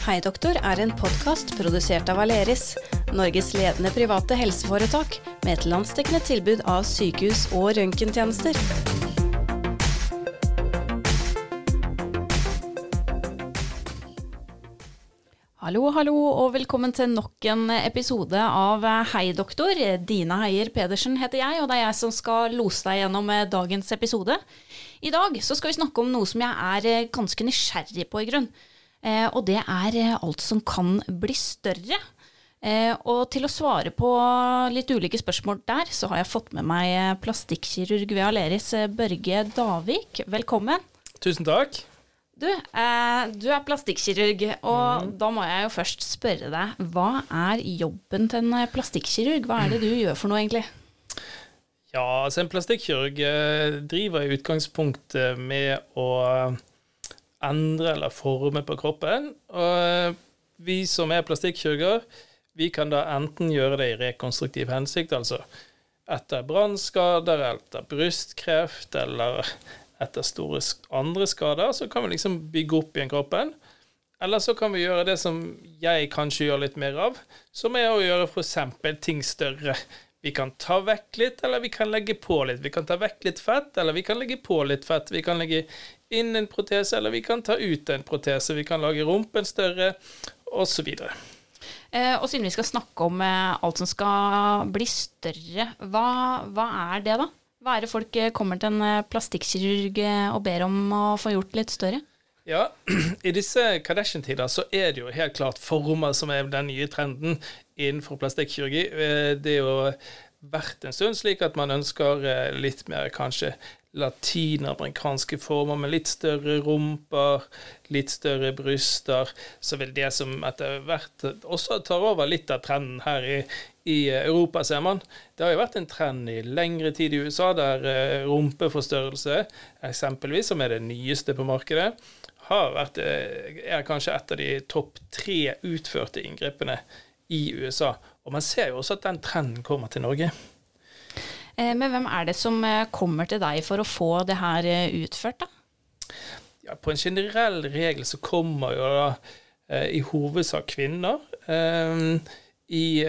Hei doktor er en podkast produsert av Aleris, Norges ledende private helseforetak med et landsdekkende tilbud av sykehus og røntgentjenester. Hallo, hallo, og velkommen til nok en episode av Hei doktor. Dina Heier Pedersen heter jeg, og det er jeg som skal lose deg gjennom dagens episode. I dag så skal vi snakke om noe som jeg er ganske nysgjerrig på, i grunn. Eh, og det er alt som kan bli større. Eh, og til å svare på litt ulike spørsmål der, så har jeg fått med meg plastikkirurg ved Aleris, Børge Davik. Velkommen. Tusen takk. Du, eh, du er plastikkirurg, og mm. da må jeg jo først spørre deg, hva er jobben til en plastikkirurg? Hva er det du gjør for noe, egentlig? Ja, altså en plastikkirurg eh, driver i utgangspunktet med å endre eller forme på kroppen. Og vi som er plastikkirurger, vi kan da enten gjøre det i rekonstruktiv hensikt, altså etter brannskader, etter brystkreft eller etter store andre skader, så kan vi liksom bygge opp igjen kroppen. Eller så kan vi gjøre det som jeg kanskje gjør litt mer av, som er å gjøre f.eks. ting større. Vi kan ta vekk litt, eller vi kan legge på litt. Vi kan ta vekk litt fett, eller vi kan legge på litt fett. Vi kan legge inn en protese, eller vi kan ta ut en protese. Vi kan lage rumpen større, osv. Eh, og siden vi skal snakke om eh, alt som skal bli større, hva, hva er det, da? Hva er det folk eh, kommer til en plastikkirurg og ber om å få gjort litt større? Ja, i disse Kardashian-tider så er det jo helt klart former som er den nye trenden innenfor plastikkirurgi. Det er jo vært en stund slik at man ønsker litt mer kanskje latinamerikanske former med litt større rumper, litt større bryster, så vil det som etter hvert også tar over litt av trenden her i, i Europa, ser man. Det har jo vært en trend i lengre tid i USA der uh, rumpeforstørrelse, eksempelvis, som er det nyeste på markedet, vært, uh, er kanskje et av de topp tre utførte inngrepene i USA. Og man ser jo også at den trenden kommer til Norge. Eh, men hvem er det som eh, kommer til deg for å få det her eh, utført, da? Ja, på en generell regel så kommer jo da i hovedsak kvinner. I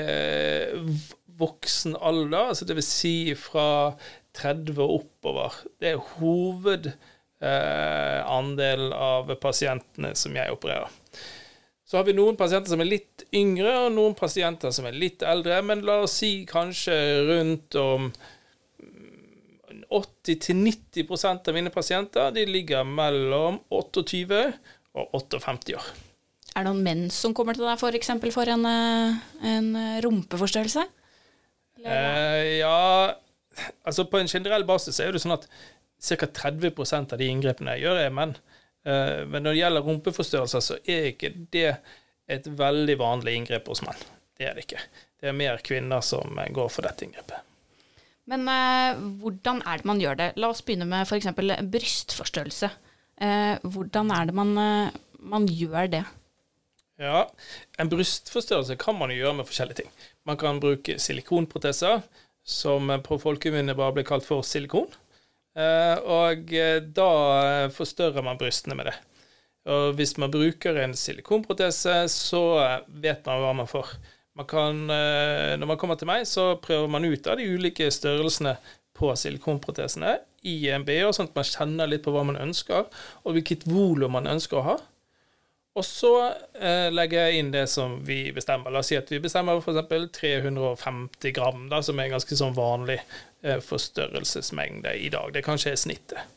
voksen alder, altså dvs. Si fra 30 og oppover. Det er hovedandelen av pasientene som jeg opererer. Så har vi noen pasienter som er litt yngre, og noen pasienter som er litt eldre. Men la oss si kanskje rundt om 80-90% av mine pasienter de ligger mellom 28 og 58 år. Er det noen menn som kommer til deg f.eks. For, for en, eh, en rumpeforstørrelse? Eh, ja, altså på en generell basis er det sånn at ca. 30% av de inngrepene jeg gjør, er menn. Eh, men når det gjelder rumpeforstørrelser, så er ikke det et veldig vanlig inngrep hos menn. Det er det ikke. Det er mer kvinner som går for dette inngrepet. Men eh, hvordan er det man gjør det? La oss begynne med f.eks. brystforstørrelse. Eh, hvordan er det man, eh, man, gjør det? Ja, En brystforstørrelse kan man gjøre med forskjellige ting. Man kan bruke silikonproteser, som på folkemunne bare blir kalt for silikon. Eh, og eh, da forstørrer man brystene med det. Og hvis man bruker en silikonprotese, så vet man hva man får. Man kan, eh, når man kommer til meg, så prøver man ut av de ulike størrelsene på silikonprotesene i en BH, sånn at man kjenner litt på hva man ønsker, og hvilket volum man ønsker å ha. Og så eh, legger jeg inn det som vi bestemmer. La oss si at vi bestemmer f.eks. 350 gram, da, som er ganske sånn vanlig eh, forstørrelsesmengde i dag. Det kanskje er snittet.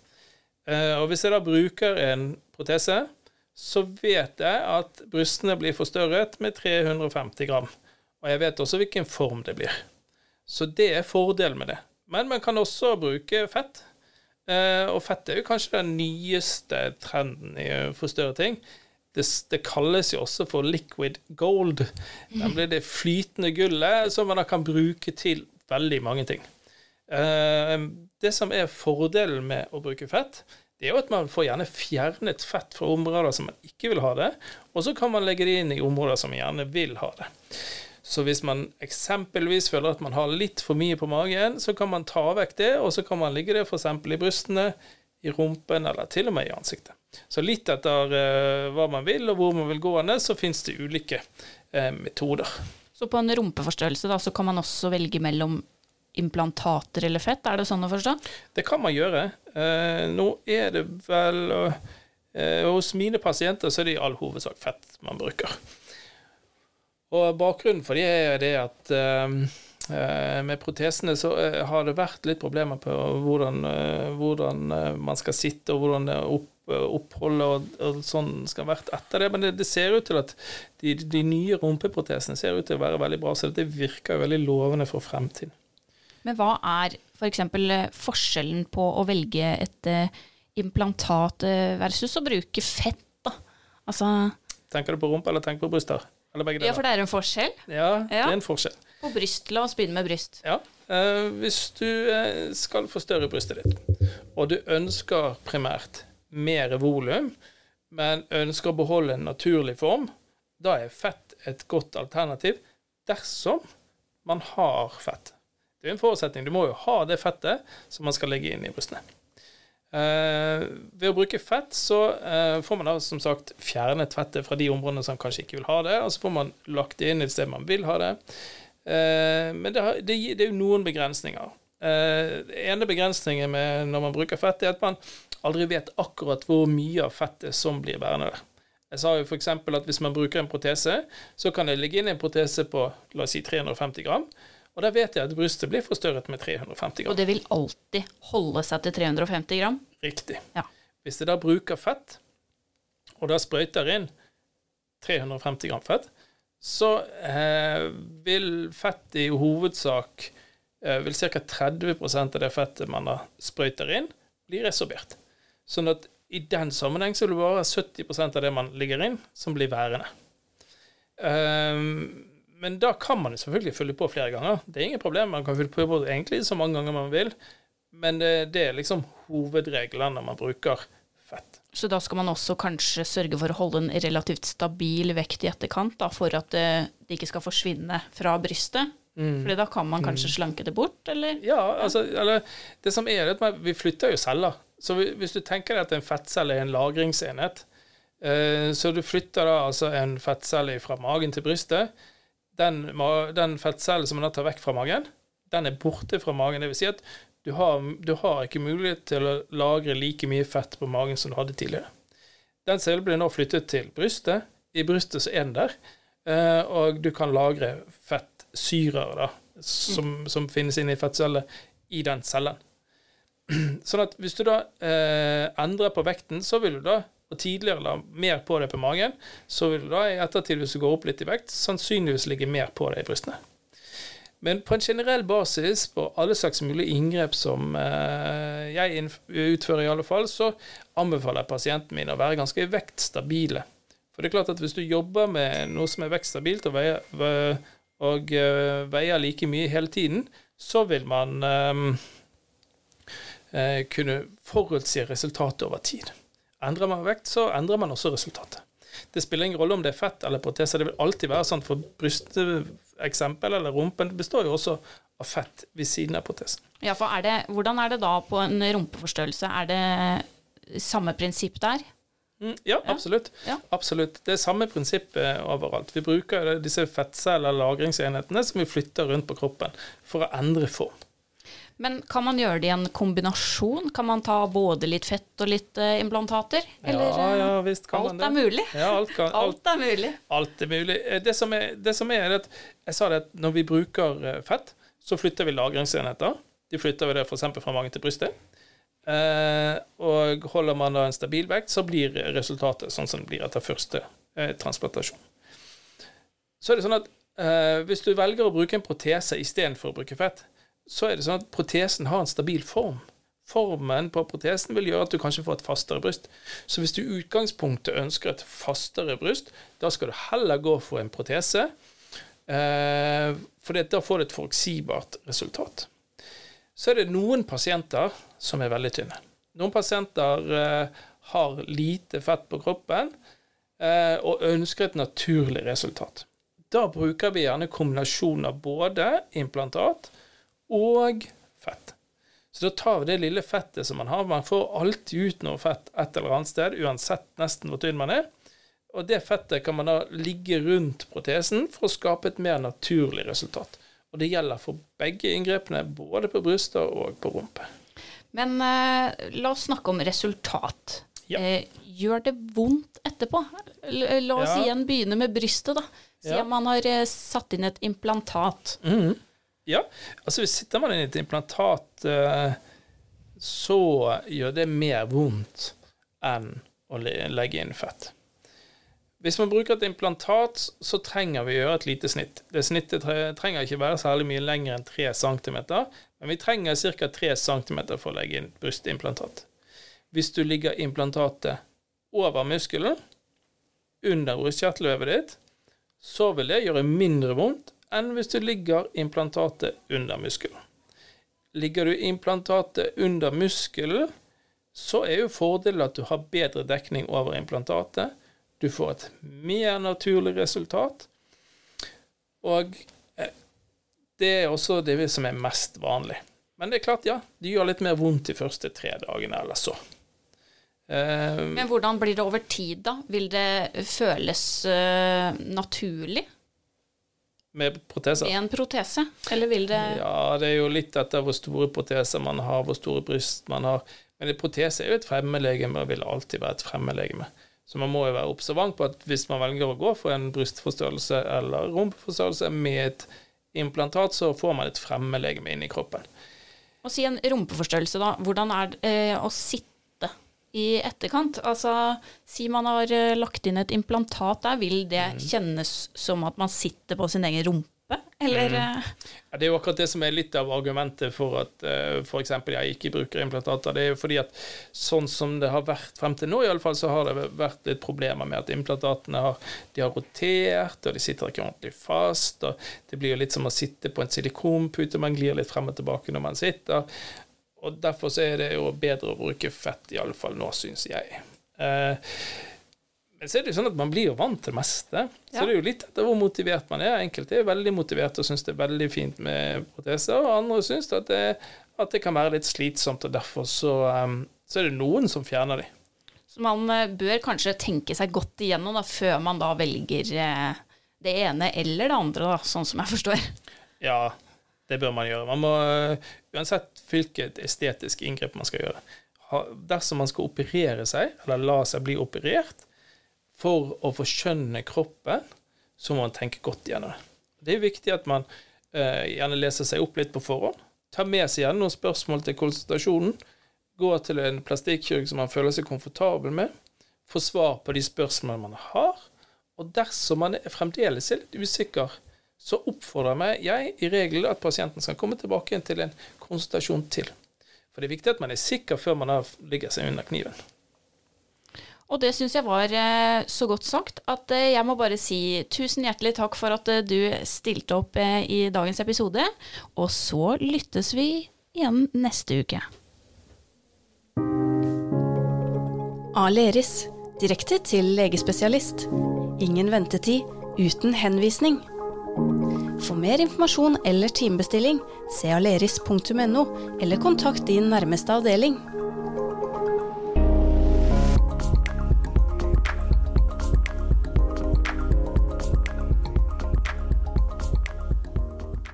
Eh, og hvis jeg da bruker en protese, så vet jeg at brystene blir forstørret med 350 gram. Og jeg vet også hvilken form det blir. Så det er fordelen med det. Men man kan også bruke fett. Eh, og fett er jo kanskje den nyeste trenden i å forstørre ting. Det, det, kalles jo også for liquid gold. Nemlig det flytende gullet som man da kan bruke til veldig mange ting. Eh, det som er fordelen med å bruke fett, det er jo at man får gjerne fjernet fett fra områder som man ikke vil ha det, og så kan man legge det inn i områder som man gjerne vil ha det. Så hvis man eksempelvis føler at man har litt for mye på magen, så kan man ta vekk det, og så kan man ligge det f.eks. i brystene, i rumpen eller til og med i ansiktet. Så litt etter uh, hva man vil, og hvor man vil gå ned, så finnes det ulike uh, metoder. Så på en rumpeforstørrelse da, så kan man også velge mellom implantater eller fett, er det sånn å forstå? Det kan man gjøre. Eh, nå er det vel Hos mine pasienter så er det i all hovedsak fett man bruker. Og bakgrunnen for det er det at med protesene så har det vært litt problemer på hvordan, hvordan man skal sitte, og hvordan opp oppholdet og, og, sånn skal vært etter det. Men det, det ser ut til at de, de, nye rumpeprotesene ser ut til å være veldig bra, så det virker veldig lovende for fremtiden. Men hva er f.eks. For eh, forskjellen på å velge et uh, implantat eh, versus å bruke fett, da? Altså Tenker du på rumpe eller tenker du på bryster? Ja, for det er en forskjell? Ja, det er en forskjell. På bryst, La oss begynne med bryst. Ja. eh, hvis du skal forstørre brystet ditt, og du ønsker primært mer volum, men ønsker å beholde en naturlig form, da er fett et godt alternativ dersom man har fett. Det er en forutsetning. Du må jo ha det fettet som man skal legge inn i brystene. Eh, ved å bruke fett så eh, får man da som sagt fjernet fettet fra de områdene som kanskje ikke vil ha det, og så får man lagt det inn et sted man vil ha det. Eh, men det, har, det, det, er jo noen begrensninger. Eh, ene begrensningen med når man bruker fett, er at man aldri vet akkurat hvor mye av fettet som blir værende der. Jeg sa jo f.eks. at hvis man bruker en protese, så kan det ligge inn en protese på la oss si 350 gram. Og da vet jeg at brystet blir forstørret med 350 gram. Og det vil alltid holde seg til 350 gram? Riktig. Ja. Hvis jeg da bruker fett, og da sprøyter inn 350 gram fett, så eh, vil fett i hovedsak eh, vil ca. 30% av det fettet man da sprøyter inn, bli resorbert. Sånn at i den sammenheng så vil det bare være 70% av det man ligger inn, som blir værende. Um, men da kan man selvfølgelig fylle på flere ganger. Det er ingen problem. Man kan fylle på egentlig så mange ganger man vil. Men det, det er liksom hovedregelen når man bruker fett. Så da skal man også kanskje sørge for å holde en relativt stabil vekt i etterkant, da, for at det, det ikke skal forsvinne fra brystet? Mm. Fordi da kan man kanskje mm. slanke det bort, eller? Ja, altså, eller det som er at vi flytter jo celler. Så hvis du tenker deg at en fettcelle er en lagringsenhet, eh, så du flytter da altså en fettcelle fra magen til brystet. Den, den fettcellen som man da tar vekk fra magen, den er borte fra magen. Det vil si at du har, du har ikke mulighet til å lagre like mye fett på magen som du hadde tidligere. Den cellen blir nå flyttet til brystet. I brystet så er den der, eh, og du kan lagre fettsyrer da, som, som finnes inne i fettceller, i den cellen. Sånn at hvis du da eh, endrer på vekten, så vil du da, og tidligere la mer på deg på magen, så vil du da i ettertid, hvis du går opp litt i vekt, sannsynligvis ligge mer på deg i brystene. Men på en generell basis, på alle slags mulige inngrep som eh, jeg utfører i alle fall, så anbefaler jeg pasienten min å være ganske vektstabile. For det er klart at hvis du jobber med noe som er vekststabilt og veier, og, uh, veier like mye hele tiden, så vil man um, eh, kunne forutsi resultatet over tid. Endrer man vekt, så endrer man også resultatet. Det spiller ingen rolle om det er fett eller proteser. Det vil alltid være sånn for brysteksempel eller rumpen består jo også av fett ved siden av protesen. Ja, for er det, Hvordan er det da på en rumpeforstørrelse? Er det samme prinsipp der? Mm, ja, absolutt. Ja. absolutt. Det er samme prinsippet overalt. Vi bruker disse fettceller, lagringsenhetene, som vi flytter rundt på kroppen for å endre form. Men kan man gjøre det i en kombinasjon? Kan man ta både litt fett og litt uh, implantater? Eller, ja, ja, visst kan man det. Er mulig. Ja, alt, kan, alt, alt, er mulig. Alt er mulig. Eh, det som er, det som er at jeg sa det at når vi bruker eh, fett, så flytter vi lagringsenheter. De flytter vi det f.eks. fra magen til brystet. Eh, og holder man da en stabil vekt, så blir resultatet sånn som det blir etter første eh, transplantasjon. Så er det sånn at eh, hvis du velger å bruke en protese istedenfor å bruke fett, så er det sånn at protesen har en stabil form. Formen på protesen vil gjøre at du kanskje får et fastere bryst. Så hvis du i utgangspunktet ønsker et fastere bryst, da skal du heller gå for en protese. Eh, for da får du et forutsigbart resultat. Så er det noen pasienter som er veldig tynne. Noen pasienter eh, har lite fett på kroppen eh, og ønsker et naturlig resultat. Da bruker vi gjerne kombinasjon av både implantat og fett. Så da tar vi det lille fettet som man har. Man får alltid ut noe fett et eller annet sted, uansett nesten hvor tynn man er. Og det fettet kan man da ligge rundt protesen for å skape et mer naturlig resultat. Og det gjelder for begge inngrepene, både på bryster og på rumpe. Men eh, la oss snakke om resultat. Ja. Eh, gjør det vondt etterpå? La oss Ja. igjen begynne med brystet, da. Siden Ja. man har eh, satt inn et implantat. Ja, altså hvis sitter man i et implantat, eh, så gjør det mer vondt enn å legge inn fett. Hvis man bruker et implantat, så trenger vi å gjøre et lite snitt. Det snittet trenger ikke være særlig mye lenger enn 3 cm, men vi trenger ca. 3 cm for å legge inn brystimplantat. Hvis du ligger implantatet over muskelen, under brystkjertelvevet ditt, så vil det gjøre mindre vondt enn hvis du ligger implantatet under muskelen. Ligger du implantatet under muskelen, så er jo fordelen at du har bedre dekning over implantatet. Du får et mer naturlig resultat. Og eh, det er også det som er mest vanlig. Men det er klart, ja, det gjør litt mer vondt de første tre dagene eller så. Eh, Men hvordan blir det over tid, da? Vil det føles uh, naturlig med proteser. i en protese? Eller vil det Ja, det er jo litt etter hvor store proteser man har, hvor store bryst man har. Men en protese er jo et fremmedlegeme og vil alltid være et fremmedlegeme. Så man må jo være observant på at hvis man velger å gå for en brystforstørrelse eller rumpeforstørrelse med et implantat, så får man et fremmedlegeme inn i kroppen. Å si en rumpeforstørrelse, da. Hvordan er det eh, å sitte i etterkant? Altså, si man har eh, lagt inn et implantat der, vil det Mm. kjennes som at man sitter på sin egen rumpe? Eller Mm. eh, Ja, det er jo akkurat det som er litt av argumentet for at uh, f.eks. jeg ikke bruker implantater. Det er jo fordi at sånn som det har vært frem til nå, i alle fall, så har det vært litt problemer med at implantatene har, de har rotert, og de sitter ikke ordentlig fast. og Det blir jo litt som å sitte på en silikonpute, man glir litt frem og tilbake når man sitter. Og Derfor så er det jo bedre å bruke fett, i alle fall nå, syns jeg. Eh, men så er det jo sånn at man blir jo vant til det meste. Så Ja. det er jo litt etter hvor motivert man er. Enkelte er veldig motiverte og syns det er veldig fint med proteser, og andre syns at, det- at det kan være litt slitsomt, og derfor så, um, så er det noen som fjerner de. Så man eh, bør kanskje tenke seg godt igjennom da, før man da velger eh, det ene eller det andre, da, sånn som jeg forstår. Ja, det bør man gjøre. Man må uh, uansett hvilket estetisk inngrep man skal gjøre. Dersom man skal operere seg, eller la seg bli operert, for å forskjønne kroppen, så må man tenke godt gjennom det. Det er viktig at man eh, gjerne leser seg opp litt på forhånd. Tar med seg gjerne noen spørsmål til konsultasjonen. Går til en plastikkirurg som man føler seg komfortabel med. Får svar på de spørsmålene man har. Og dersom man fremdeles er litt usikker, så oppfordrer meg jeg i regelen at pasienten skal komme tilbake igjen til en konsultasjon til. For det er viktig at man er sikker før man ligger seg under kniven. Og det syns jeg var eh, så godt sagt at eh, jeg må bare si tusen hjertelig takk for at eh, du stilte opp i dagens episode. Og så lyttes vi igjen neste uke. Aleris. Direkte til legespesialist. Ingen ventetid uten henvisning. For mer informasjon eller timebestilling, se aleris.no, eller kontakt din nærmeste avdeling.